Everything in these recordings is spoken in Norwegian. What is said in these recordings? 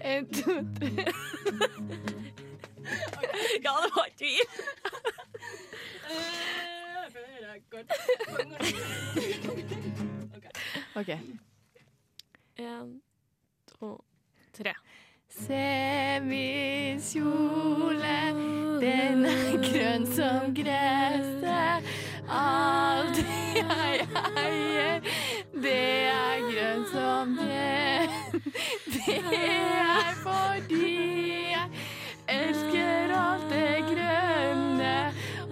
En, to, tre. Ja, det var tvil. OK. En, to, tre. Se min kjole, den er grønn som gresset. Alt jeg eier, det er grønn som det. Det er fordi jeg elsker alt det grønne,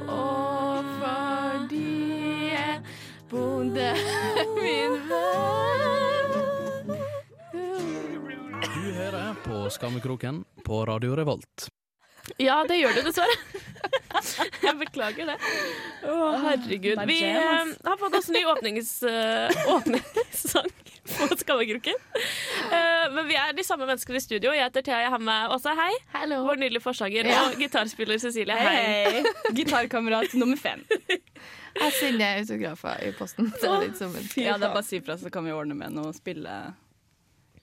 og fordi en bonde min venn. Du hører på Skammekroken på Radio Revolt. Ja, det gjør du dessverre. Jeg beklager det. Å, herregud. Vi eh, har fått oss ny åpnings, eh, åpningssang på Skammekroken. Eh, men vi er de samme menneskene i studio. Jeg heter Thea, jeg har med Åse, hei. Hallo. Vår nydelige forsanger. Ja. Og gitarspiller Cecilie, Hei, hei. Gitarkamerat nummer fem. Jeg sender autografer i posten. Det er litt som en Ja, det er bare å si ifra, så kan vi ordne med noe spille.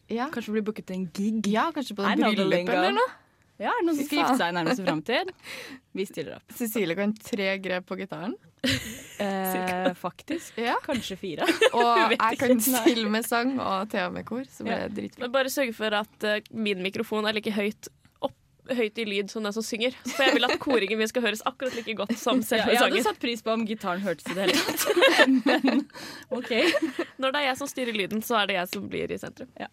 ja. Kanskje bli booket til en gig. ja, kanskje på I know the bryllup lingo. eller noe. Ja, er det noen som skal gifte seg i nærmeste framtid? Vi stiller opp. Cecilie kan tre grep på gitaren. Eh, faktisk. Ja. Kanskje fire. Og jeg kan stille med sang og Thea med kor, så blir Ja. det dritfint. Men bare sørg for at uh, min mikrofon er like høyt høyt i lyd som den som synger. For jeg vil at koringen min skal høres akkurat like godt som Ja, jeg hadde satt pris på om gitaren hørtes i det hele tatt. Men OK. Når det er jeg som styrer lyden, så er det jeg som blir i sentrum. Ja.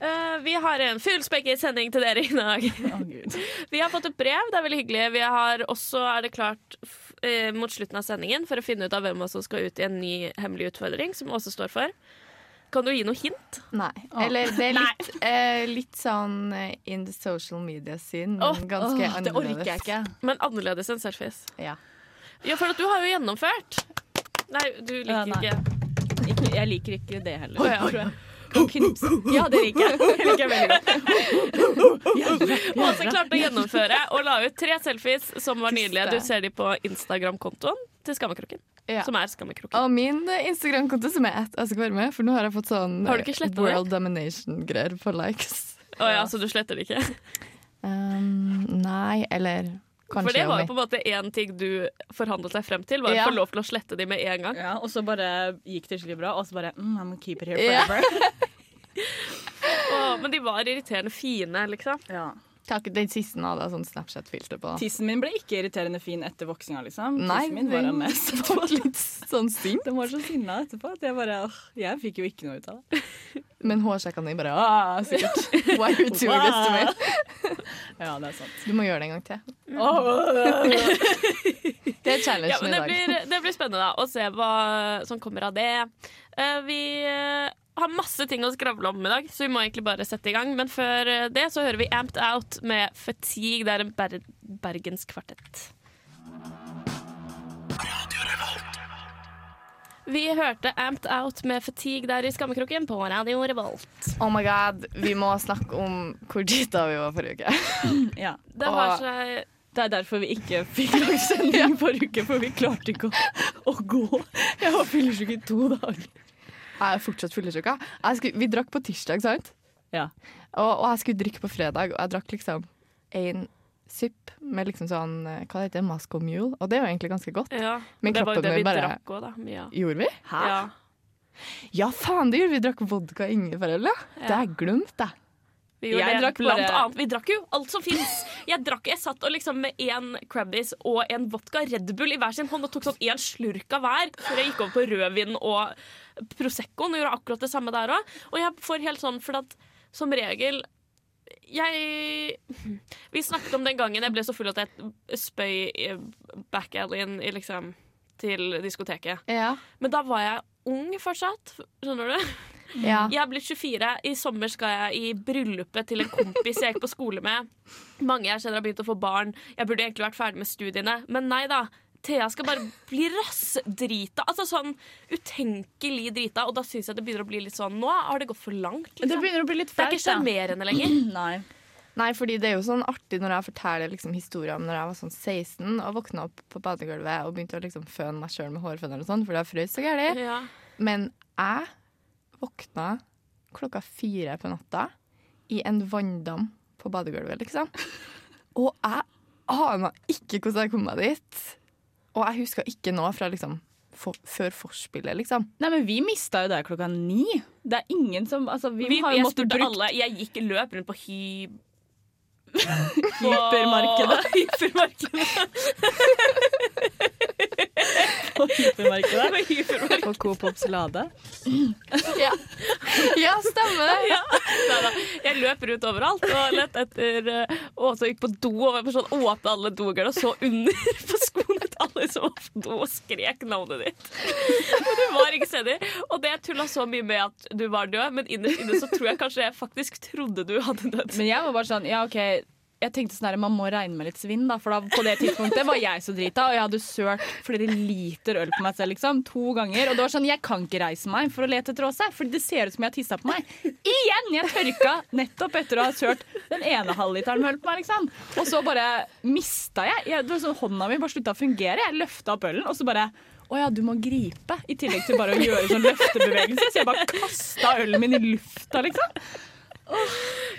Uh, vi har en fullspekket sending til dere i dag. Oh, Vi har fått et brev, det er veldig hyggelig. Vi har også, er det klart, eh, mot slutten av sendingen for å finne ut av hvem som skal ut i en ny hemmelig utfordring, som Åse står for. Kan du gi noe hint? Nei. Eller det er litt, eh, litt sånn eh, in the social media scene, men Åh, ganske annerledes. det orker jeg ikke. Men annerledes enn selfies. Ja. Ja, for at du har jo gjennomført. Nei, du liker Ja, nei. ikke ikke. Jeg liker ikke det heller. Å, ja. tror jeg. Knipse. Ja, det liker jeg. Det liker jeg veldig godt. Åse klarte å gjennomføre og la ut tre selfies som var nydelige. Du ser de på Instagram-kontoen til Skammekroken. Ja. Som er Skammekroken. Og min Instagram-konto som er at jeg skal være med, for nå har jeg fått sånn Har du ikke? World Domination-greier på likes. Å ja, så du sletter det ikke? Um, nei, eller kanskje For det var jo på en måte én ting du forhandlet deg frem til, var å få lov til å slette de med en gang. Ja, og så bare gikk det skikkelig bra, og så bare mm, I'm gonna keep it here Ja. oh, men de var irriterende fine, liksom. Ja. Takk, Den siste hadde jeg sånn Snapchat-filter på. Tissen min ble ikke irriterende fin etter voksinga, liksom. Nei, Tissen min var den mest litt sånn sint. Den var så sinna etterpå at jeg bare åh, Jeg fikk jo ikke noe ut av det. Men hårsjekkene dine bare ah, sikkert. Why you doing this to me? Ja, det er sant. Du må gjøre det en gang til. Det er challengen Ja, i det dag. blir, det blir spennende da, å se hva som kommer av det. Uh, vi eh, har masse ting å skravle om i dag, så vi må egentlig bare sette i gang. Men før eh, det så hører vi Amped Out med Fatigue. Det er en ber bergenskvartett. Vi hørte Amped Out med Fatigue der i Skammekroken på Radio Revolt. Oh my god, vi må snakke om hvor drita vi var forrige uke. Ja. Det har Og- seg Det er derfor vi ikke fikk lagt sending forrige uke, for vi klarte ikke å, å gå. Jeg var fyllesyk i to dager. Jeg er fortsatt fyllesyk. jeg. Jeg Vi drakk på tirsdag, sant? Ja. Og, og jeg skulle drikke på fredag, og jeg drakk liksom en sipp med liksom sånn eh, Hva heter det? og Mule. Og det er jo egentlig ganske godt. Ja, Men det var jo det vi bare- drakk òg, da. Mye. Gjorde vi? Hæ? Ja. Ja, faen, det gjorde vi. Vi drakk vodka og ingefærøl, ja. Det har jeg glemt, jeg. Vi Jeg det drakk blant bare- annet. Vi drakk jo alt som fins. Jeg drakk, jeg satt og liksom med én Crabbies og en vodka Red Bull i hver sin hånd og tok sånn én slurk av hver før jeg gikk over på rødvin og Proseccoen og gjorde akkurat det samme der òg. Og jeg får helt sånn, for at som regel jeg Vi snakket om den gangen jeg ble så full at jeg spøy i back-alleyen i liksom til diskoteket. Ja. Men da var jeg ung fortsatt. Skjønner du? ja. Jeg er blitt 24. I sommer skal jeg i bryllupet til en kompis jeg gikk på skole med. Mange jeg kjenner har begynt å få barn. Jeg burde egentlig vært ferdig med studiene, men nei da. Thea skal bare bli rassdrita. Altså sånn utenkelig drita. Og da syns jeg det begynner å bli litt sånn Nå har det gått for langt. Det Liksom. begynner å bli litt Det er ikke sjarmerende lenger. Nei. Nei, fordi det er jo sånn artig når jeg forteller liksom historier om når jeg var sånn 16 og våkna opp på badegulvet og begynte å liksom føne meg sjøl med hårføner og sånn, fordi jeg frøs så gæli. Ja. Men jeg våkna klokka fire på natta i en vanndam på badegulvet, liksom. Og jeg aner ikke hvordan jeg kom meg dit. Og jeg husker ikke noe fra liksom for, før forspillet, liksom. Nei, men vi mista jo det klokka ni. Det er ingen som Altså, vi, Vi, har jo måttet brukt bruke alle. Jeg gikk løp rundt på hy... hypermarkedet. Hypermarkedet. På hypermarkedet. På hypermarkedet. På Coop Ops Lade. Ja, ja stemmer det. Ja. Jeg løp rundt overalt og lette etter eh, Og så gikk på do og var sånn, åpna alle dogerne og så under på til alle som var og skrek navnet ditt. Men du var ikke senig. Og det tulla så mye med at du var død, men innerst inne så tror jeg kanskje jeg faktisk trodde du hadde dødd. Men jeg var bare sånn, ja ok jeg tenkte sånn her, Man må regne med litt svinn, da, for da, på det tidspunktet var jeg så drita. Og jeg hadde sølt flere liter øl på meg selv liksom, to ganger. Og det var sånn, jeg kan ikke reise meg for å lete etter Åse, for det ser ut som jeg har tissa på meg. Igjen! Jeg tørka nettopp etter å ha sølt den ene halvliteren med øl på meg. liksom. Og så bare mista jeg. jeg sånn, Hånda mi bare slutta å fungere. Jeg løfta opp ølen, og så bare å ja, du må gripe. I tillegg til bare å gjøre sånn løftebevegelse. Så jeg bare kasta ølen min i lufta, liksom.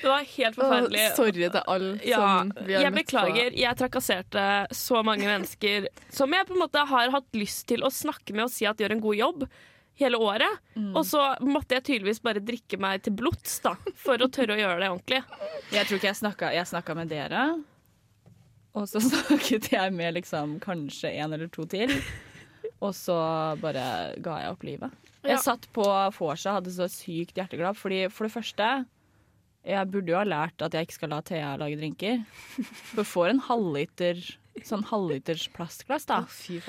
Det var helt forferdelig. Oh, sorry til alle Ja, som vi har jeg beklager. Jeg trakasserte så mange mennesker som jeg på en måte har hatt lyst til å snakke med og si at gjør en god jobb hele året. Mm. Og så måtte jeg tydeligvis bare drikke meg til blods da, for å tørre å gjøre det ordentlig. Jeg tror ikke jeg snakka, jeg snakka med dere. Og så snakket jeg med liksom kanskje en eller to til. Og så bare ga jeg opp livet. Ja. Jeg satt på vorset hadde så sykt hjerteglad fordi for det første Jeg burde jo ha lært at jeg ikke skal la Thea lage drinker. For får en halvliter sånn halvliters plastglass da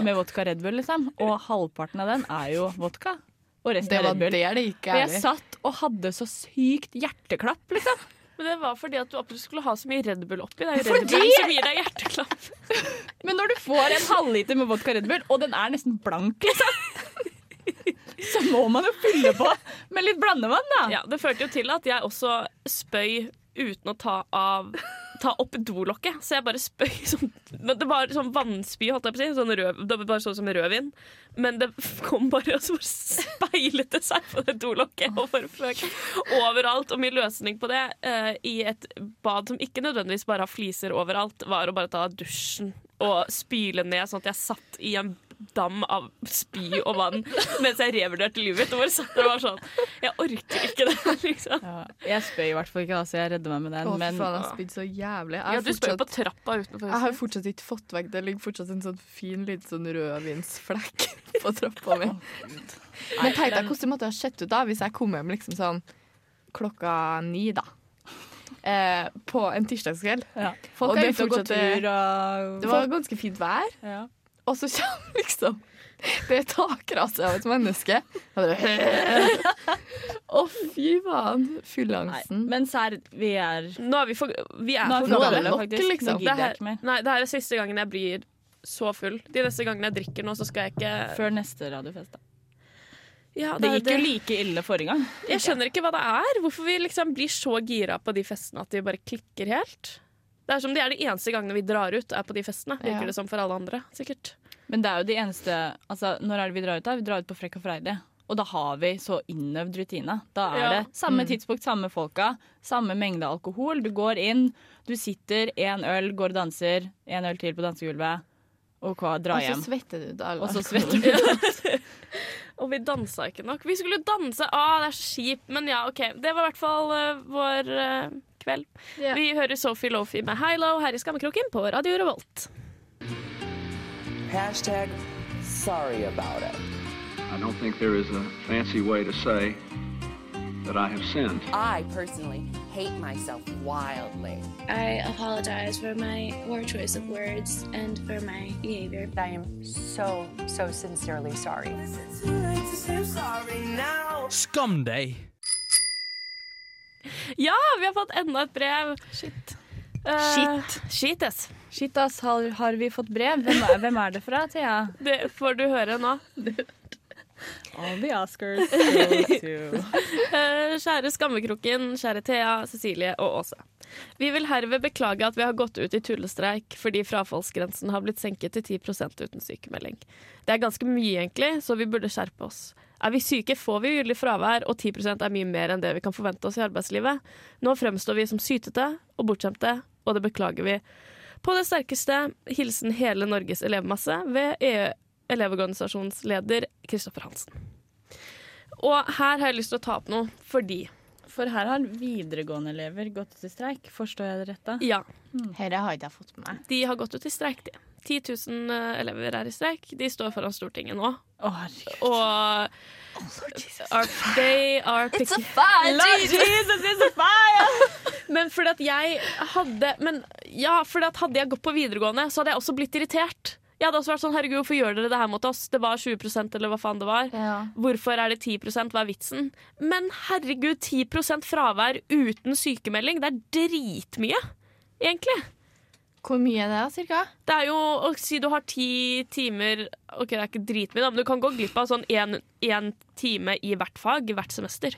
med vodka Red Bull, liksom. Og halvparten av den er jo vodka. Og resten er Red Bull. det gikk Og jeg satt og hadde så sykt hjerteklapp, liksom. Men det var fordi at du absolutt skulle ha så mye Red Bull oppi. Det er jo Red Fordi- Bull som gir deg hjerteklapp. Men når du får en halvliter med vodka Red Bull, og den er nesten blank, liksom, så må man jo fylle på med litt blandevann, da. Ja, det førte jo til at jeg også spøy uten å ta av Ta opp dolokket, så jeg bare spøy sånn Det var sånn vannspy, holdt jeg på å si. Sånn rød, det var bare sånn som rødvin. Men det kom bare og så speilet det seg på det dolokket og bare fløk overalt. Og min løsning på det uh, i et bad som ikke nødvendigvis bare har fliser overalt, var å bare ta dusjen og spyle ned sånn at jeg satt i en dam av spy og vann mens jeg revurderte livet mitt. Og bare satt der og var sånn Jeg orker ikke det, liksom. Ja, jeg spøy i hvert fall ikke, da, så jeg redder meg med den. Å, men faen, jeg har spydd så jævlig. Jeg Ja, du du spør på trappa utenfor jeg har fortsatt ikke fått vekk Det ligger fortsatt en sånn fin liten sånn rødvinsflekk på trappa mi. Men tenk deg hvordan det måtte ha sett ut da hvis jeg kom hjem liksom sånn klokka ni, da. Eh, på en tirsdagskveld. ja. Folk det og fortsatte- tur og Det var ganske fint vær, ja. Og så kommer liksom det er takrase av et menneske. Å, fy faen. Fyllangsten. men serr, vi er Nå er vi for, vi er Nå er for er gamle. det nok, faktisk. liksom. Det her, nei, det her er siste gangen jeg blir så full. De neste gangene jeg drikker nå, så skal jeg ikke Før neste radiofest. da. ja, Det det, gikk jo like ille forrige gang. Jeg skjønner ikke hva det er. Hvorfor vi liksom blir så gira på de festene at de bare klikker helt. Det er som de er de eneste gangene vi drar ut, er på de festene. Virker Ja. det som for alle andre, sikkert. Men det er jo de eneste altså, Når er det vi drar ut? da? Vi drar ut på Frekk og freidig. Og da har vi så innøvd rutine. Da er Ja. det samme tidspunkt, samme folka, samme mengde alkohol. Du går inn, du sitter, én øl, går og danser, én øl til på dansegulvet, og hva, hjem. Og så svetter du. Da, Og så svetter du. Og vi dansa ikke nok. Vi skulle danse! Ah, det er så kjipt. Men ja, OK. Det var i hvert fall uh, vår eh, kveld. Yeah. Vi hører Sophie Lofi med Hilo her i Skammekroken på Radio Revolt. Hashtag sorry about it. I don't think there is a fancy way to say that I have sinned. I personally hate myself wildly. I apologize for my poor choice of words and for my behavior. I am so, so sincerely sorry. Skam deg! Ja, vi har fått enda et brev. Shit. Uh, Shit. Shit, yes. Shit, ass, har, har vi fått brev? Hvem er, hvem er det fra, Thea? Det får du høre nå. All the Oscars go to uh, Kjære Skammekroken, kjære Thea, Cecilie og Åse. Vi vil herved beklage at vi har gått ut i tullestreik fordi frafallsgrensen har blitt senket til 10% uten sykemelding. Det er ganske mye, egentlig, så vi burde skjerpe oss. Er vi syke, får vi ugyldig fravær, og 10% er mye mer enn det vi kan forvente oss i arbeidslivet. Nå fremstår vi som sytete og bortskjemte, og det beklager vi. På det sterkeste hilsen hele Norges elevmasse ved EU Elevorganisasjonsleder Kristoffer Hansen. Og her har jeg lyst til å ta opp noe, fordi For her har videregående elever gått til streik. Forstår jeg det rett da? Ja, Dette har ikke jeg fått med meg. de har gått ut i streik, de. 10 000 elever er i streik. De står foran Stortinget nå. Å, herregud. Og are, they are picking Jesus is a fire! Men fordi at jeg hadde Men ja, fordi at hadde jeg gått på videregående, så hadde jeg også blitt irritert. Jeg hadde også vært sånn, herregud, Hvorfor gjør dere det her mot oss? Det var 20% eller hva faen det var. Ja. Hvorfor er det 10 Hva er vitsen? Men herregud, 10% fravær uten sykemelding, det er dritmye, egentlig. Hvor mye er det, da, cirka? Det er jo å si du har ti timer Ok, det er ikke dritmye, men du kan gå glipp av sånn én time i hvert fag hvert semester.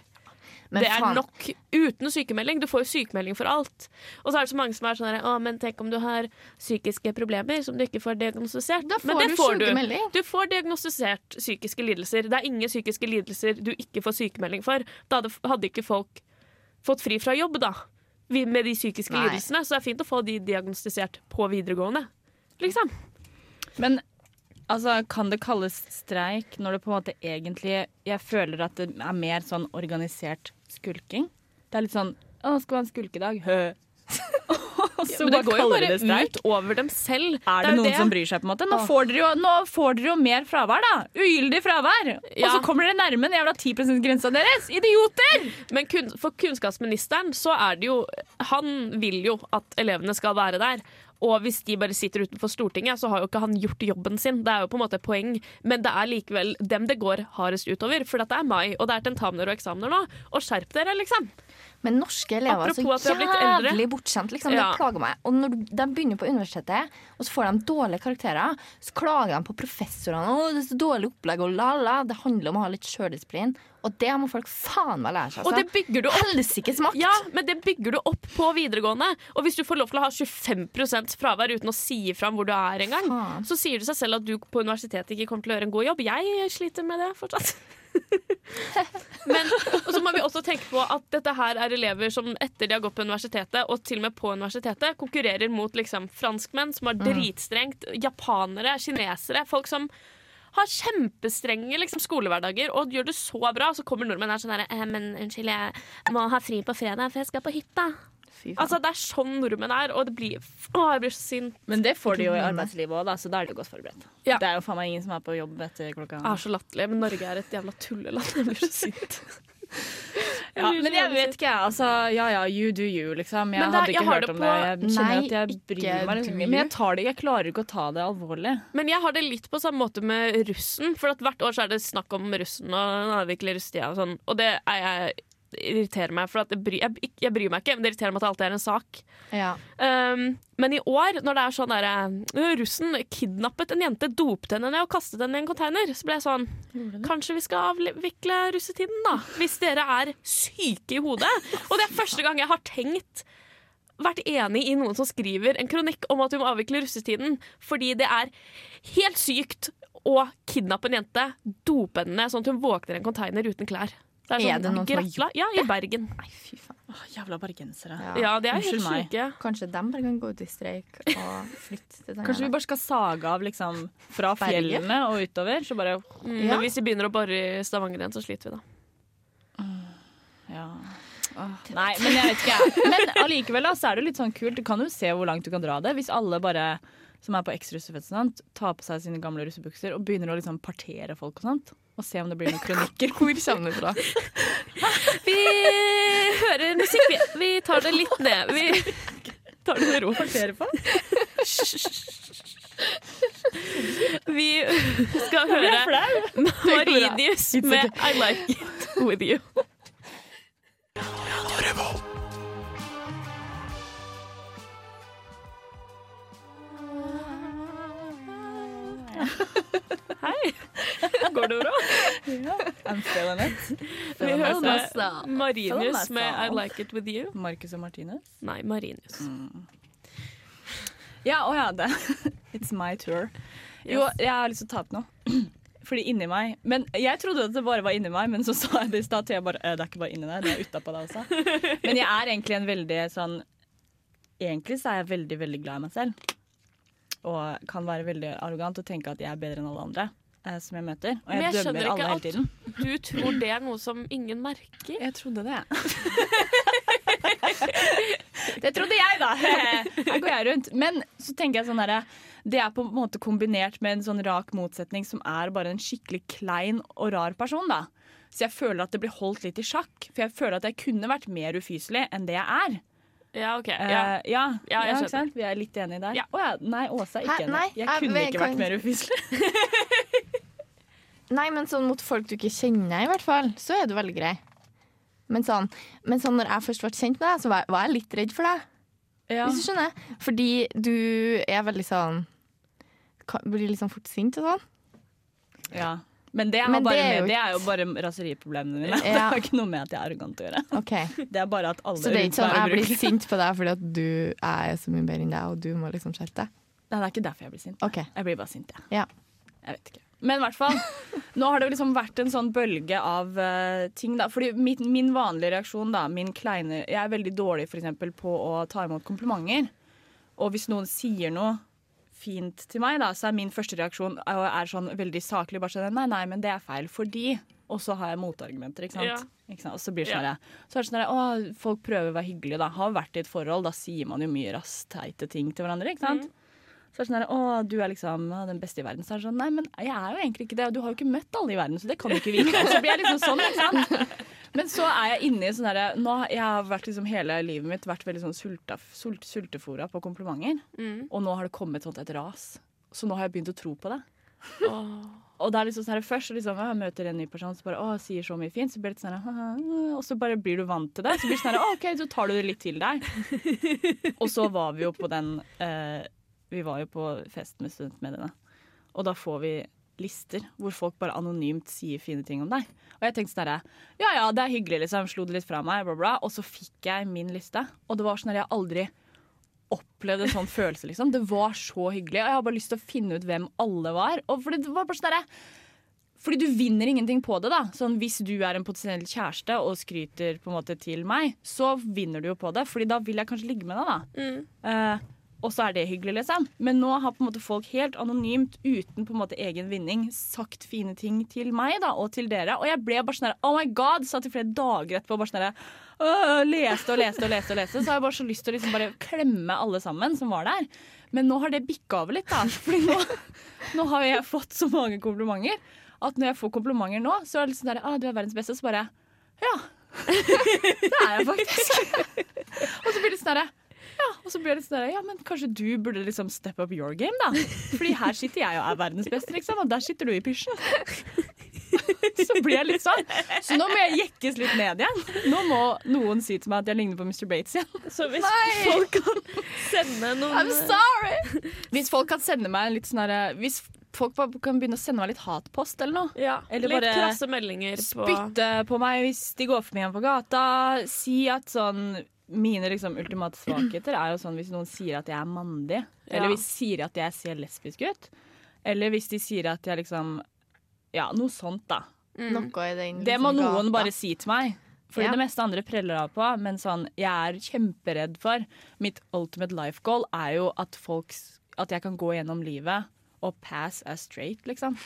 Men det er faen, nok uten sykemelding. Du får jo sykemelding for alt. Og så er det så mange som er sånn her, Å, men tenk om du har psykiske problemer som du ikke får diagnostisert. Da men får det du får du. sykemelding. Du får diagnostisert psykiske lidelser. Det er ingen psykiske lidelser du ikke får sykemelding for. Da hadde, hadde ikke folk fått fri fra jobb, da. Med de psykiske Nei. lidelsene. Så det er fint å få de diagnostisert på videregående. Liksom. Men altså, kan det kalles streik når det på en måte egentlig Jeg føler at det er mer sånn organisert skulking. Det er litt sånn Å, skal vi ha en skulkedag? Hø. Så Men det går jo bare det ut over dem selv. Er det, jo noen som bryr seg? på en måte? Nå får dere jo, får dere jo mer fravær, da! Ugyldig fravær! Og så kommer dere nærme den jævla 10 %-grensa deres! Idioter! Men kun, for kunnskapsministeren så er det jo Han vil jo at elevene skal være der. Og hvis de bare sitter utenfor Stortinget, så har jo ikke han gjort jobben sin. Det er jo på en måte poeng, men det er likevel dem det går hardest utover. For det er mai, og det er tentamener og eksamener nå. Og skjerp dere, liksom! Men norske elever er så jævlig bortskjemt. Liksom. Ja. Det plager meg. Og når de begynner på universitetet, og så får de dårlige karakterer, så klager de på professorene. Å, det er så dårlig opplegg, og la, la. Det handler om å ha litt sjøldisiplin. Og det må folk faen meg lære seg. Og det bygger du opp Helsikes makt! Ja, men det bygger du opp på videregående. Og hvis du får lov til å ha 25 fravær uten å si ifra om hvor du er engang, så sier det seg selv at du på universitetet ikke kommer til å gjøre en god jobb. Jeg sliter med det fortsatt. Men og så må vi også tenke på at dette her er elever som etter de har gått på universitetet, og til og med på universitetet, konkurrerer mot liksom franskmenn som har dritstrengt, japanere, kinesere, folk som har kjempestrenge liksom, skolehverdager og gjør det så bra. Så kommer nordmenn her sånn herre eh, Men unnskyld, jeg må ha fri på fredag, for jeg skal på hytta. Fy faen. Altså, Det er sånn nordmenn er, og det blir Å, jeg blir så sint. Men det får de jo i arbeidslivet òg, så da er de godt forberedt. Ja. Det er jo faen meg ingen som er på jobb etter klokka Jeg er så latterlig, men Norge er et jævla tulleland. Jeg blir så sint. Ja, men jeg vet ikke, jeg. Altså, ja ja, you do you, liksom. Jeg Men det er- hadde ikke jeg hørt om det. Jeg kjenner Nei, at jeg bryr meg. Liksom. Men jeg, tar det, jeg klarer ikke å ta det alvorlig. Men jeg har det litt på samme måte med russen. For hvert år så er det snakk om russen og den avvikler russetida og sånn. Og det er jeg irriterer meg, for at jeg, jeg, jeg bryr meg ikke, men det irriterer meg at det alltid er en sak. Ja. Um, men i år, når det er sånn derre Russen kidnappet en jente, dopet henne ned og kastet henne i en container, så ble jeg sånn Kanskje vi skal avvikle russetiden, da? Hvis dere er syke i hodet. Og det er første gang jeg har tenkt vært enig i noen som skriver en kronikk om at vi må avvikle russetiden, fordi det er helt sykt å kidnappe en jente, dope henne sånn at hun våkner i en container uten klær. Er det noen som har gratulerer. Ja, i Bergen. Nei, fy faen. Åh, jævla bergensere. Ja. Ja, det er helt syke. Kanskje de bare kan gå ut i streik og flytte til den Kanskje vi bare skal sage av liksom fra Berget? fjellene og utover, så bare Mm, Ja. Men hvis de begynner å bore i Stavanger igjen, så sliter vi, da. Ja. Åh, Nei, men jeg vet ikke. jeg. Men allikevel da, så er det litt sånn kult. Du kan jo se hvor langt du kan dra det. Hvis alle bare som er på eks-russefest tar på seg sine gamle russebukser og begynner å liksom partere folk og sånt. Og se om det blir noen kronikker. Hvor kommer det fra? Vi hører musikk, vi. Vi tar det litt ned. Vi tar det med ro. Partere på? Vi skal høre Maridius med I Like It With You. Hei. Går det bra? I'm feeling it. Vi hører hørte. Marinius med I. Like It With You. Marcus og Martinus? Nei, Marinius. Ja, å ja, det. It's my tour. Jo, jeg har lyst til å ta opp noe. Fordi inni meg Men jeg trodde at det bare var inni meg, men så sa jeg det i stad til jeg bare «Øh, Det er ikke bare inni deg, det er utapå deg også. Men jeg er egentlig en veldig sånn Egentlig så er jeg veldig, veldig glad i meg selv. Og kan være veldig arrogant og tenke at jeg er bedre enn alle andre eh, som jeg møter. Og Men jeg, jeg skjønner dømmer alle ikke hele at- tiden. Du tror det er noe som ingen merker? Jeg trodde det. det trodde jeg, da. Her går jeg rundt. Men så tenker jeg sånn herre Det er på en måte kombinert med en sånn rak motsetning som er bare en skikkelig klein og rar person, da. Så jeg føler at det blir holdt litt i sjakk. For jeg føler at jeg kunne vært mer ufyselig enn det jeg er. Ja, OK. Eh, Ja. ja, Ja, ja, ikke sant? Vi er litt enige der. Ja. Å ja. Nei, Åsa er ikke Hæ? enig. Nei, Jeg kunne vet- ikke kan- vært mer ufyselig. Nei, men sånn mot folk du ikke kjenner, i hvert fall, så er du veldig grei. Men sånn, men sånn når jeg først ble kjent med deg, så var jeg, var jeg litt redd for deg. Ja. Hvis du skjønner. Fordi du er veldig sånn kan- Blir litt sånn fort sint og sånn. ja. Men det, Men det er jo med, det er jo bare raseriproblemene mine. Det Ja. har ikke noe med at jeg er arrogant å gjøre. Okay. Det er bare at alle Så det er ikke sånn at jeg blir sint på deg fordi at du er så mye bedre enn deg, og du må liksom skjerpe deg? Nei, det er ikke derfor jeg blir sint. Okay. Jeg blir bare sint, jeg. Ja. Jeg vet ikke. Men i hvert fall, nå har det liksom vært en sånn bølge av uh, ting, da. Fordi min, min vanlige reaksjon, da, min kleine Jeg er veldig dårlig for eksempel på å ta imot komplimenter. Og hvis noen sier noe fint til meg, da, så er min første reaksjon er, sånn veldig saklig. Bare sånn Nei, nei, men det er feil fordi Og så har jeg motargumenter, ikke sant. Ja. Ikke sant? Og så blir det sånn Ja. Så er det sånn her, Å, folk prøver å være hyggelige, da. Har vært i et forhold, da sier man jo mye raskt teite ting til hverandre, ikke sant. Så er det sånn at å, du er liksom den beste i verden. Så er det sånn, nei, men jeg er jo egentlig ikke det, og du har jo ikke møtt alle i verden, så det kan jo ikke vi. Så blir jeg liksom sånn, ikke sant. Men så er jeg inne i sånn herre nå, Jeg har vært liksom hele livet mitt vært veldig sånn sulta, sult, sultefora på komplimenter. Mm. Og nå har det kommet sånt et ras. Så nå har jeg begynt å tro på det. Oh. Og det er liksom sånn her, først så liksom, jeg møter en ny person som bare å, sier så mye fint, så blir det sånn her, og så bare blir du vant til det. Så blir det sånn her, OK, så tar du det litt til deg. Og så var vi jo på den eh, Vi var jo på fest med studentmediene. Og da får vi lister hvor folk bare anonymt sier fine ting om deg. Og jeg tenkte sånn herre Ja ja, det er hyggelig, liksom. Slo det litt fra meg, bla, bla. Og så fikk jeg min liste. Og det var sånn at jeg aldri opplevde en sånn følelse, liksom. Det var så hyggelig. Og jeg har bare lyst til å finne ut hvem alle var. Og fordi det var bare sånn herre fordi du vinner ingenting på det. da Sånn Hvis du er en potensiell kjæreste og skryter på en måte til meg, så vinner du jo på det. Fordi da vil jeg kanskje ligge med deg. da Mm. Eh, Og så er det hyggelig, liksom. Men nå har på en måte folk helt anonymt, uten på en måte egen vinning, sagt fine ting til meg da og til dere. Og jeg ble bare sånn Oh my god! Satt i flere dager etterpå bare sånn Leste og leste og leste. og leste Så har jeg bare så lyst til å liksom bare klemme alle sammen som var der. Men nå har det bikka over litt, da. Fordi nå, nå har jeg fått så mange komplimenter at når jeg får komplimenter nå, så er det liksom der ah, 'Du er verdens beste', så bare Ja. det er jeg faktisk. og så blir det sånn derre ja, og så blir det sånn ja, men kanskje du burde liksom step up your game, da. Fordi her sitter jeg og er verdens beste, liksom, og der sitter du i pysjen. Så blir jeg litt sånn. Så nå må jeg jekkes litt ned igjen. Nå må noen si til meg at jeg ligner på Mr. Bates igjen. Så hvis folk kan sende noen I'm sorry! Hvis folk kan sende meg en litt sånn herre Hvis folk kan begynne å sende meg litt hatpost eller noe. ja, Eller litt krasse meldinger på Spytte på meg hvis de går forbi meg på gata. Si at sånn Mine liksom ultimate svakheter er jo sånn hvis noen sier at jeg er mandig. Eller hvis de sier at jeg ser lesbisk ut. Eller hvis de sier at jeg liksom Ja, noe sånt, da. Noe i den Det må liksom noen gata. bare si til meg. Fordi Ja. det meste andre preller av på. Men sånn, jeg er kjemperedd for Mitt ultimate life goal er jo at folk At jeg kan gå gjennom livet og pass as straight, liksom.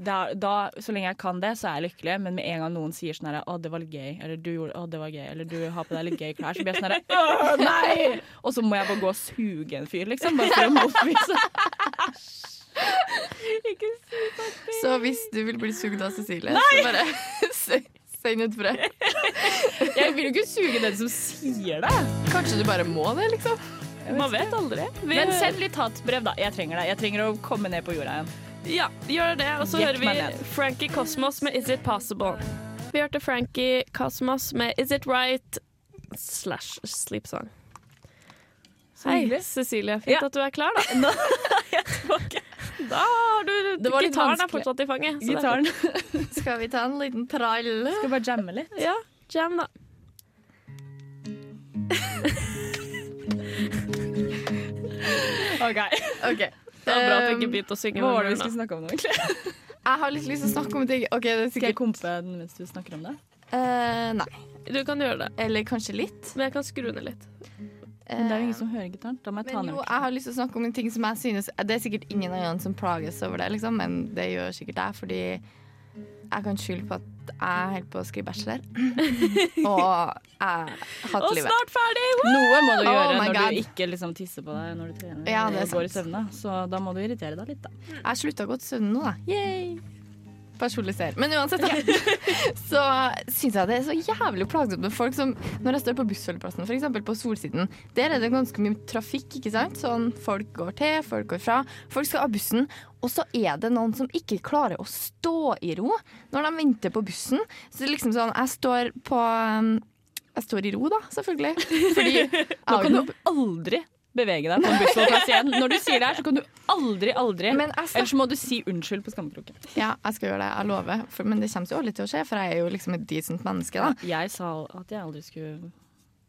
Da, da, så lenge jeg kan det, så er jeg lykkelig. Men med en gang noen sier sånn her Å, det var litt gøy. Eller du gjorde Å, det var gøy. Eller du har på deg litt gøy klær. Så blir jeg sånn herre Å, nei! Og så må jeg bare gå og suge en fyr, liksom. Bare for å motbevise. Så hvis du vil bli sugd av Cecilie, så bare se- send ut brev. Jeg vil jo ikke suge den som sier det. Kanskje du bare må det, liksom. Man vet aldri. Vi, Men send litt hatbrev, da. Jeg trenger det. Jeg trenger å komme ned på jorda igjen. Ja, gjør det. Og så hører vi. Frankie Cosmos med Is It Possible. Vi hørte Frankie Cosmos med Is It Right slash Sleep Song. Hei. Cecilie. Fint Ja. at du er klar, da. Da har du Det var litt Gitaren er fortsatt i fanget. Gitaren. Skal vi ta en liten trall? Skal bare jamme litt. Ja, jam, da. OK. OK. Det var bra at du ikke Um, begynte å synge. Hva var det vi skulle snakke om nå, egentlig? jeg har litt lyst til å snakke om ting. Okay, det er Skal jeg kompe den mens du snakker om det? Uh, Nei. Du kan gjøre det, Eller kanskje litt. men jeg kan skru ned litt. Men det er jo ingen som hører gitaren. Da må jeg ta Men jo, jeg har lyst til å snakke om en ting som jeg synes Det er sikkert ingen andre som plages over det, liksom, men det gjør sikkert jeg, fordi jeg kan skylde på at jeg holder på å skrive bachelor. og jeg hater Og livet. snart ferdig! Woo! Noe må du gjøre oh når God. du ikke liksom tisser på deg når du trener Ja, det og går i søvne. Så da må du irritere deg litt, da. Jeg slutta å gå til søvn nå, da. Yay! Personlig. Men uansett, så syns jeg det er så jævlig plagsomt med folk som Når jeg står på bussholdeplassen, f.eks. på Solsiden, der er det ganske mye trafikk, ikke sant? Sånn folk går til, folk går fra. Folk skal av bussen, og så er det noen som ikke klarer å stå i ro når de venter på bussen. Så det er liksom sånn Jeg står på um, Jeg står i ro, da, selvfølgelig. Fordi Nå kan du aldri bevege deg på en bussholdeplass igjen. Når du sier det her, så kan du aldri, aldri Ellers må du si unnskyld på skammekroken. Ja, jeg skal gjøre det. Jeg lover. For, men det kommer jo aldri til å skje, for jeg er jo liksom et decent menneske, da. Jeg sa at jeg aldri skulle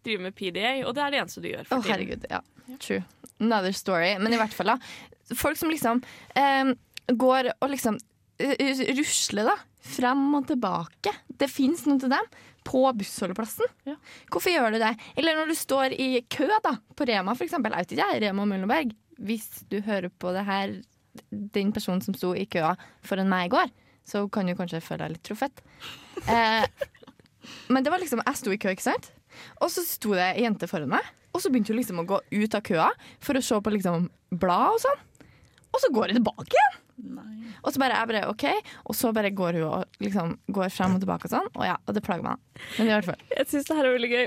Drive med PDA, og det er det eneste du gjør. Å, oh, herregud. Ja, true. Another story. Men i hvert fall, da. Folk som liksom eh, går og liksom eh, rusler, da. Frem og tilbake. Det fins noe til dem på bussholdeplassen. Ja. Hvorfor gjør du det? Eller når du står i kø da, på Rema, eksempel. Jeg vet ikke, Rema Møllenberg. Hvis du hører på det her, den personen som sto i køa foran meg i går, så kan du kanskje føle deg litt truffet. Eh, men det var liksom, jeg sto i kø, ikke sant? Og så sto det ei jente foran meg, og så begynte hun liksom å gå ut av køa for å se på liksom blad og sånn. Og så går hun tilbake igjen. Og så bare jeg bare OK, og så bare går hun og liksom går frem og tilbake og sånn. Og ja, og det plager meg. Men i hvert fall. Jeg syns det her er veldig gøy.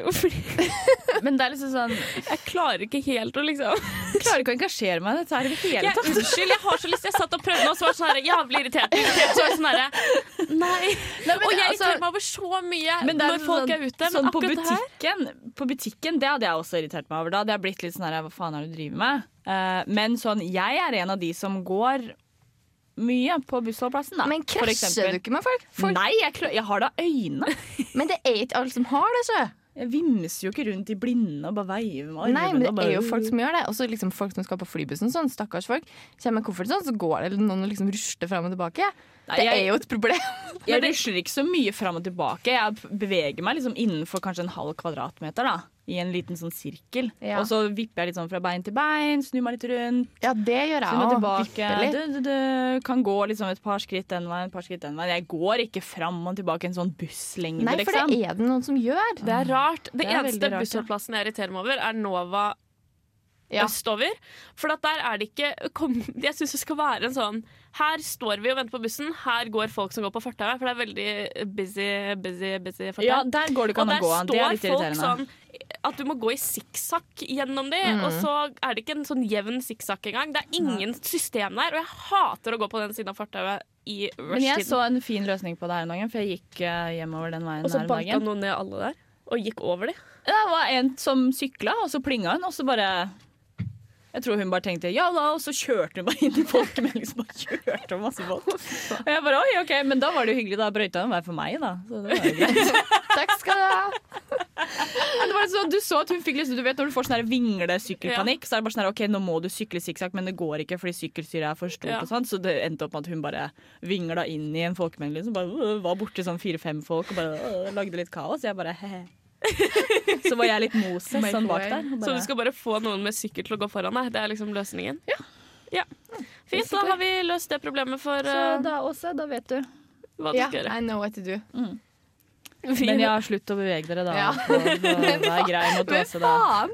Men det er liksom sånn jeg klarer ikke helt å liksom Jeg klarer ikke å engasjere meg i dette her i det hele tatt. Unnskyld, jeg har så lyst. Jeg satt og prøvde og så var det sånn her jævlig irritert. irritert så var det sånn herre Nei. men og jeg altså- meg over så mye er når folk sånn- er ute. Sånn på butikken, på butikken, det hadde jeg også irritert meg over. Da hadde jeg blitt litt sånn her, hva faen er det du driver med? Uh, men sånn, jeg er en av de som går mye på bussholdeplassen, da. Men krasjer du ikke med folk? folk Nei, jeg, jeg har da øyne. Men det er ikke alle som har det, så. Jeg vimser jo ikke rundt i blinde og bare veiver med armene. Nei, men det bare- er jo folk som gjør det. Og så liksom folk som skal på flybussen, sånn stakkars folk, kommer med koffert sånn, så går det noen og liksom rusler fram og tilbake. Nei, Det jeg- er jo et problem. Jeg rusler ikke så mye fram og tilbake. Jeg beveger meg liksom innenfor kanskje en halv kvadratmeter. da I en liten sånn sirkel. Ja. Og så vipper jeg litt sånn fra bein til bein, snur meg litt rundt. Ja, det gjør jeg òg. tilbake. litt. Du, du, du, kan gå liksom et par skritt den veien, et par skritt den veien. Jeg går ikke fram og tilbake en sånn busslengde, Nei, for liksom. det er det noen som gjør. Det er rart. Det, Det er eneste rart, ja. bussholdeplassen jeg irriterer meg over, er Nova Ja. østover. For at der er det ikke kom, Jeg syns det skal være en sånn Her står vi og venter på bussen, her går folk som går på fortauet. For det er veldig busy, busy, busy fortau. Ja, der går det ikke og an å der gå. Det er står folk sånn at du må gå i sikksakk gjennom de, Mm. og så er det ikke en sånn jevn sikksakk engang. Det er ingen system der, og jeg hater å gå på den siden av fortauet i Men jeg så en fin løsning på det her en dag, for jeg gikk eh, hjemover den veien Og så banka noen ned alle der, og gikk over de. Det var en som sykla, og så plinga hun, og så bare jeg tror hun bare tenkte ja da, og så kjørte hun bare inn i folk. Men liksom bare kjørte masse folk. Og jeg bare oi, ok, Men da var det jo hyggelig. Da brøyta hun vei for meg, da. Så det var jo greit. Takk skal du ha. Men det var sånn, du så at hun fikk liksom, du vet Når du får sånn vingle-sykkelpanikk, så er det bare sånn her, ok, nå må du sykle sikksakk, men det går ikke fordi sykkelstyret er for stort. Ja. og sånn, Så det endte opp med at hun bare vingla inn i en folkemengde. Liksom, bare, var borti sånn fire-fem folk og bare lagde litt kaos. Jeg bare he-he. Så var jeg litt Moses sånn bak der. Så du skal bare få noen med sykkel til å gå foran deg? Det er liksom løsningen? Ja. Fint, da har vi løst det problemet for Så eh, da også, da vet du. hva du Ja, skal gjøre. I know what to do. Men ja, slutt å bevege dere, da. Ja. Vær grei mot Åse, da. faen!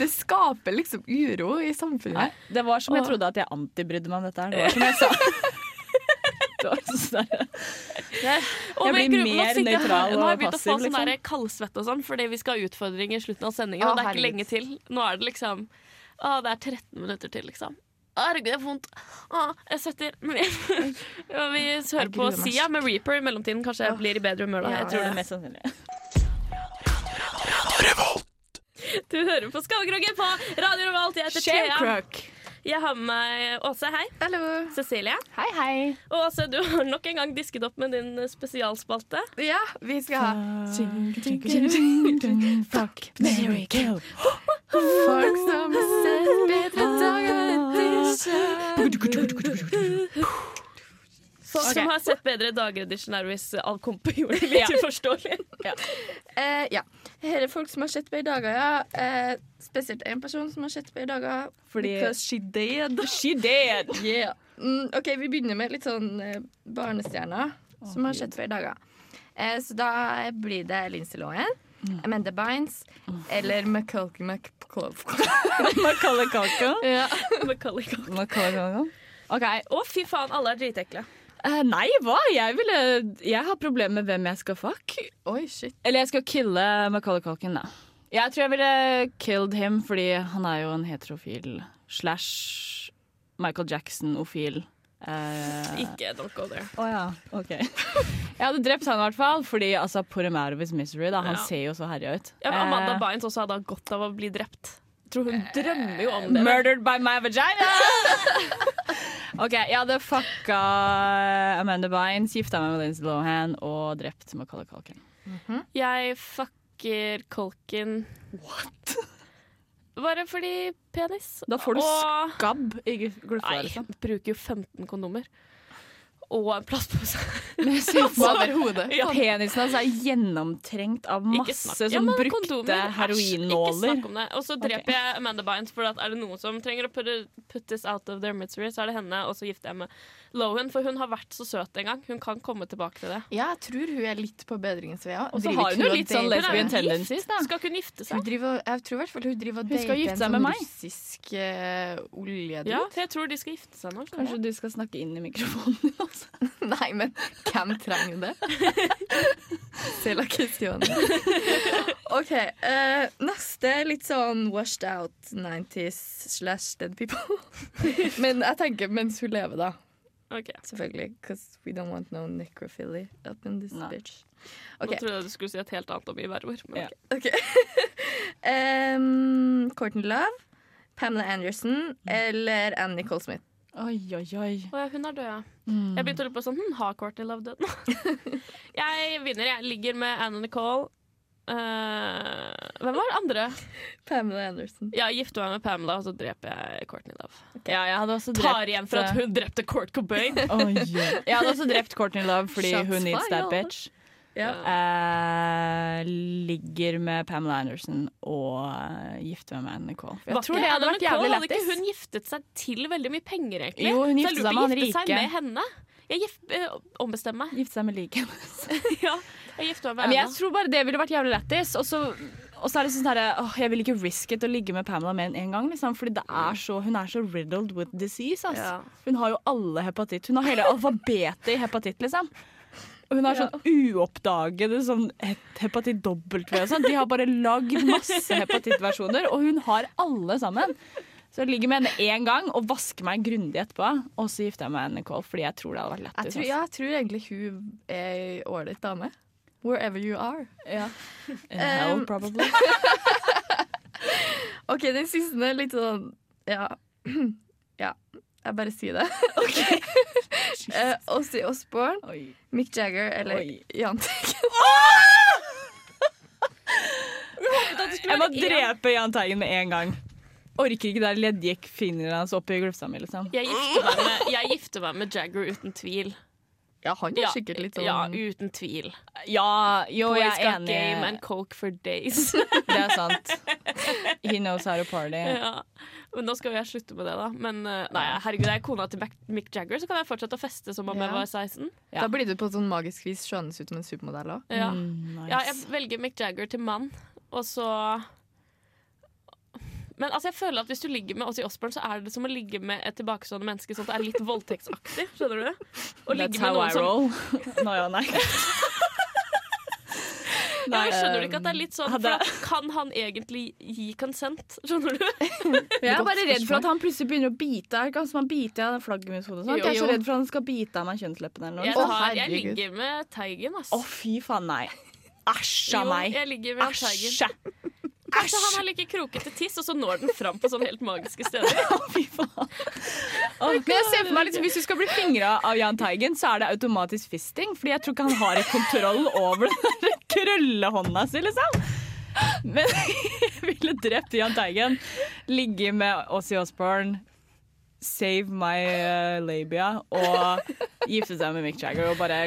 Det skaper liksom uro i Nei, samfunnet. det var som jeg trodde at jeg antibrydde meg om dette her. Det var som jeg sa. Det var sånn der. Og Jeg blir mer nøytral og passiv. Nå har jeg begynt å få sånn liksom. kaldsvette og sånn, fordi vi skal ha utfordring i slutten av sendingen. Og det er ikke lenge til. Nå er det liksom Å, det er 13 minutter til, liksom. Herregud, det er vondt. Å, jeg svetter. Vi, ja, vi hører på Sia med Reaper i mellomtiden. Kanskje jeg blir i bedre humør da. Jeg tror det. er Mest sannsynlig. Du hører på Skallekroken på Radio Revolt. Jeg heter Thea. Jeg har med meg Åse, hei. Hallo. Cecilie. Hei, hei. Og Åse, du har nok en gang disket opp med din spesialspalte. Ja, vi skal ha Fuck, Mary, kill. folk som har sett bedre dager etter Folk okay. som har sett bedre dager edition er hvis all kompo gjorde det litt uforståelig. Eh, ja. Her er folk som har sett bedre dager, ja. Eh, spesielt én person som har sett på i dager. Fordi- Because she dead. She dead. Yeah. Mm, OK, vi begynner med litt sånn eh, barnestjerner som har sett på i dager. Eh, så da blir det Lindsay Lohan, Amanda Bynes eller McCulkin Macaulay Culkin. ja. Macaulay Culkin. Macaulay Culkin. OK. Å, fy faen, alle er dritekle. Uh, nei, hva? Jeg ville Jeg har problemer med hvem jeg skal fuck. Oi, shit. Eller jeg skal kille Macaulay Culkin, da. Jeg tror jeg ville killed him fordi han er jo en heterofil slash Michael Jackson-ofil. Eh, Ikke don't go there. Å ja, ok. Jeg hadde drept han i hvert fall, fordi altså, Pour him out of his misery. Da. Han Ja. ser jo så herja ut. Ja, men Amanda Eh, Bynes også hadde hatt godt av å bli drept. Jeg tror hun drømmer jo om det. Murdered by my vagina! OK, jeg hadde fucka Amanda Bynes, gifta meg med Lindsay Lohan og drept Macaulay Culkin. Jeg fucker Kolken What? Bare fordi penis. Da får du Og skabb i gluffa. Nei, Liksom. bruker jo 15 kondomer. Og en plastpose. Over hodet. Ja. Penisen hans er gjennomtrengt av masse som Ja, sånn men brukte kondomer, heroinnåler. Ikke snakk om det. Og så dreper jeg Amanda Bynes, for at er det noen som trenger å put, put out of their misery, så er det henne. Og så gifter jeg med Lohan, for hun har vært så søt en gang. Hun kan komme tilbake til det. Ja, jeg tror hun er litt på bedringens vei. ja. Og så har hun jo litt sånn lesbian tendencies, da. Skal hun gifte Hun seg? driver, jeg tror i hvert fall hun driver og dater en sånn russisk uh, oljedude. Ja, jeg tror de skal gifte seg nå. Kanskje Kanskje du skal snakke inn i mikrofonen din Nei, men hvem trenger det? C'est Kristian question. OK. Uh, neste litt sånn washed out 90s slash dead people. men jeg tenker mens hun lever, da. Okay. Selvfølgelig. Because we don't want no necrophily up in this Nei. bitch. Nå OK. trodde jeg du skulle si et helt annet om i hver ord. Men Ja. ok. ok. um, Courtney Love, Pamela Anderson eller Ann Nicole Smith. Oi, oi, oi. Å ja, hun er død, ja. Mm. Jeg begynte å lure på sånn, hm, Har Courtney Love dødd nå? jeg vinner. Jeg ligger med Anna Nicole. Uh, hvem var det andre? Pamela Anderson. Ja, gifter meg med Pamela, og så dreper jeg Courtney Love. Ja, jeg hadde også drept Tar igjen for at hun drepte Court Cobain. oh, yeah. Jeg hadde også drept Courtney Love fordi Shots hun needs that bitch. Ja. Eh, ligger med Pamela Anderson og eh, gifter meg med Nicole. For Jeg tror det hadde vært jævlig Hadde ikke lættis. hun giftet seg til veldig mye penger, egentlig? Jo, hun giftet seg med han seg rike. med henne. Jeg gif, eh, ombestemmer meg. Gifte seg med liken. ja, jeg gifter meg Men med jeg henne. tror bare det ville vært jævlig lættis. Og så og så er det sånn her, åh, Jeg vil ikke riske it å ligge med Pamela mer enn én gang. Liksom, fordi det er så, hun er så riddled with disease. ass. Ja. Hun har jo alle hepatitt. Hun har hele alfabetet i hepatitt, liksom. Og hun har sånn uoppdagede sånn hepatitt W og sånn. De har bare lagd masse hepatittversjoner, og hun har alle sammen. Så jeg ligger med henne én gang og vasker meg grundig etterpå. Og så gifter jeg meg med Nicole, fordi jeg tror det hadde vært Jeg tror, ja, jeg tror egentlig hun er ei ålreit dame. Wherever you are. Ja. In hell, Um, probably. OK, den siste er litt sånn Ja. ja. Jeg bare sier det. uh, Ossie Osborne, Oi. Mick Jagger eller Oi. Jahn Teigen. Jeg må drepe Jahn Teigen med en gang. Orker ikke der leddgikk fingrene hans oppi i glufsa mi, liksom. Jeg gifter, meg med, jeg gifter meg med Jagger uten tvil. Ja, han er Ja, sikkert litt sånn Ja, uten tvil. Ja, jo, Boys jeg er got game and coke for days. Det er sant. He knows how to party. ja. Men nå skal jo jeg slutte med det, da. Men eh, nei, herregud, jeg er kona til Mick Jagger, så kan jeg fortsette å feste som om jeg var 16. Ja. Da blir du på sånn magisk vis skjønnes ut som en supermodell òg. Ja. Mm, nice. ja, jeg velger Mick Jagger til mann, og så men altså, jeg føler at hvis du ligger med oss i Osborne, så er det som å ligge med et tilbakestående menneske. Sånn at det er litt voldtektsaktig. Skjønner du? Å ligge That's med how noen I som roll. Nå, ja, nei. Nei, jeg Skjønner du ikke at det er litt sånn Hadde- for Kan han egentlig gi konsent? Skjønner du? Jeg er bare redd for at han plutselig begynner å bite. Er ikke han som har bitt av flaggermushodet? Jeg er så redd for at han skal bite av meg kjønnsleppene eller noe. Jeg, har, jeg ligger med Teigen, ass. Å, fy faen, nei. Æsj a meg. jeg ligger med Teigen. Æsj. Kanskje han har like krokete tiss, og så når den fram på sånne helt magiske steder. Fy faen. Åh, Men jeg ser for meg liksom, Hvis du skal bli fingra av Jahn Teigen, så er det automatisk fisting. Fordi jeg tror ikke han har et kontroll over den der krøllehånda si, liksom. Men jeg ville drept Jahn Teigen. Ligge med Ossie Osborne. save my uh, labia og gifte seg med Mick Jagger og bare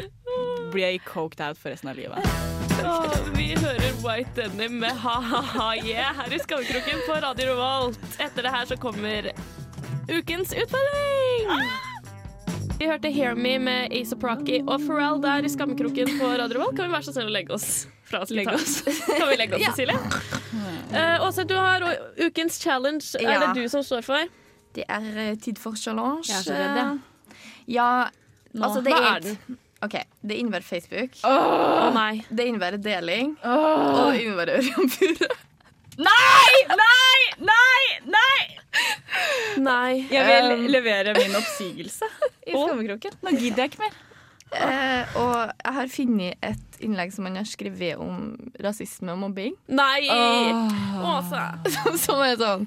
bli coked out for resten av livet. Og vi hører White Denim med ha-ha-ha yeah her i Skammekroken på Radio Revolt. Etter det her så kommer ukens utfordring. Vi hørte Hear Me med Asa Procky og Pharrell der i Skammekroken på Radio Revolt. Kan vi være så snill å legge oss fra oss? Legge oss. Kan vi legge oss, Cecilie? Uh, Åse, du har ukens challenge. Er det du som står for? Det er eh, tid for challenge. Jeg er så redd, jeg. Ja, altså det Hva er, er den? OK, det innebærer Facebook. Å nei. Det innebærer deling. Og det innebærer Ørjanpure. Nei! Nei! Nei! Nei! Nei. Jeg vil Um, levere min oppsigelse i skammekroken. Nå gidder jeg ikke mer. Eh, og jeg har funnet et innlegg som han har skrevet om rasisme og mobbing. Nei! Åse. Som er sånn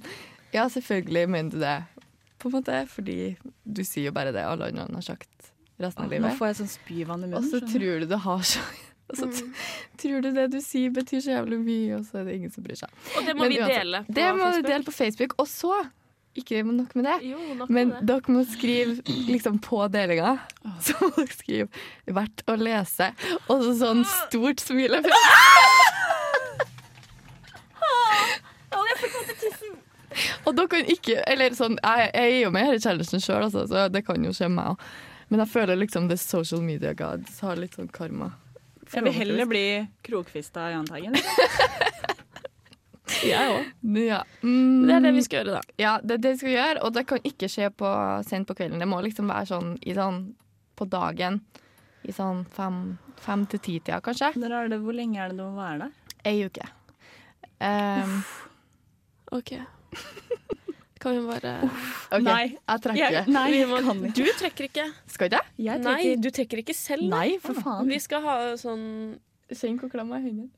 Ja, selvfølgelig mener du det, på en måte. Fordi du sier jo bare det alle andre har sagt resten av Nå får jeg sånn spyvann i Og så tror du det har så og så t- tror du det du sier betyr så jævlig mye, og så er det ingen som bryr seg. Og det må Men vi dele. på Det må vi dele på Facebook. Og så, ikke nok med det, Jo, nok men med det. dere må skrive liksom på delinga. Så må dere skrive 'verdt å lese', og så sånn stort smilefjes. Og dere kan ikke Eller sånn, jeg, jeg er jo med i challengen sjøl, altså, så det kan jo skje meg òg. Men jeg føler liksom the social media gods har litt sånn karma. Jeg vil heller bli krokfista Jahn Teigen. Jeg òg. Ja. Mm, Det er det vi skal gjøre, da. Ja, det er det vi skal gjøre, og det kan ikke skje på, sent på kvelden. Det må liksom være sånn, i sånn på dagen. I sånn fem, fem til ti-tida, kanskje. Når er det, hvor lenge er det du må være der? Ei uke. Um, OK. Kan vi bare okay. Nei. jeg trekker. Jeg, nei, jeg må, kan ikke. Du trekker ikke. Skal ikke jeg? Jeg Nei, du trekker ikke selv. Nei, for faen. Vi skal ha sånn Kjenn hvor klam jeg er i hendene.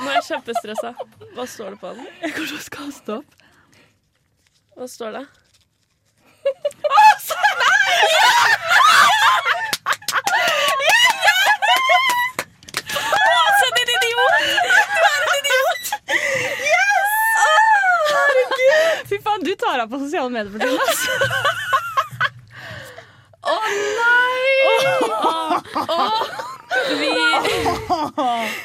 Nå er jeg kjempestressa. Hva står det på den? Jeg kommer til å kaste opp. Hva står det? Åse, din idiot! Du er en idiot! Fy faen, du tar av på sosiale medier for tiden, altså. Vi,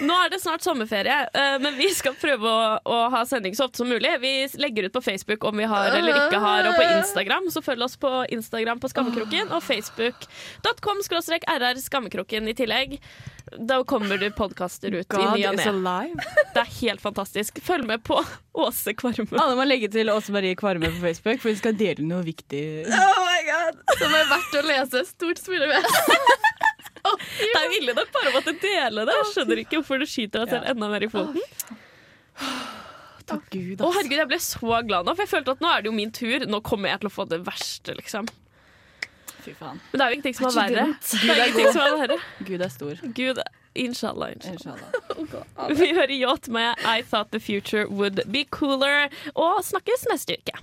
nå er det snart sommerferie, eh, men vi skal prøve å, å ha sending så ofte som mulig. Vi legger ut på Facebook om vi har eller ikke har, og på Instagram. Så følg oss på Instagram på Skammekroken og facebook.com skråstrek rr Skammekroken i tillegg. Da kommer det podkaster ut i ny og ne. Det er helt fantastisk. Følg med på Åse Kvarme. Alle må legge til Åse Marie Kvarme på Facebook, for vi skal dele noe viktig. Oh my god! Som er verdt å lese. Stort smilefjes. Det er jo ille nok bare å måtte dele det. Jeg skjønner ikke hvorfor du skyter deg selv enda mer i foten. Takk Gud, Å herregud, Jeg ble så glad nå, for jeg følte at nå er det jo min tur. Nå kommer jeg til å få det verste, liksom. Fy faen. Men det er jo ingenting som er verre. Det Gud er er som er verre. Gud er stor. Gud, inshallah. inshallah. Inshallah. Vi hører yacht med I Thought The Future Would Be Cooler, og snakkes neste uke.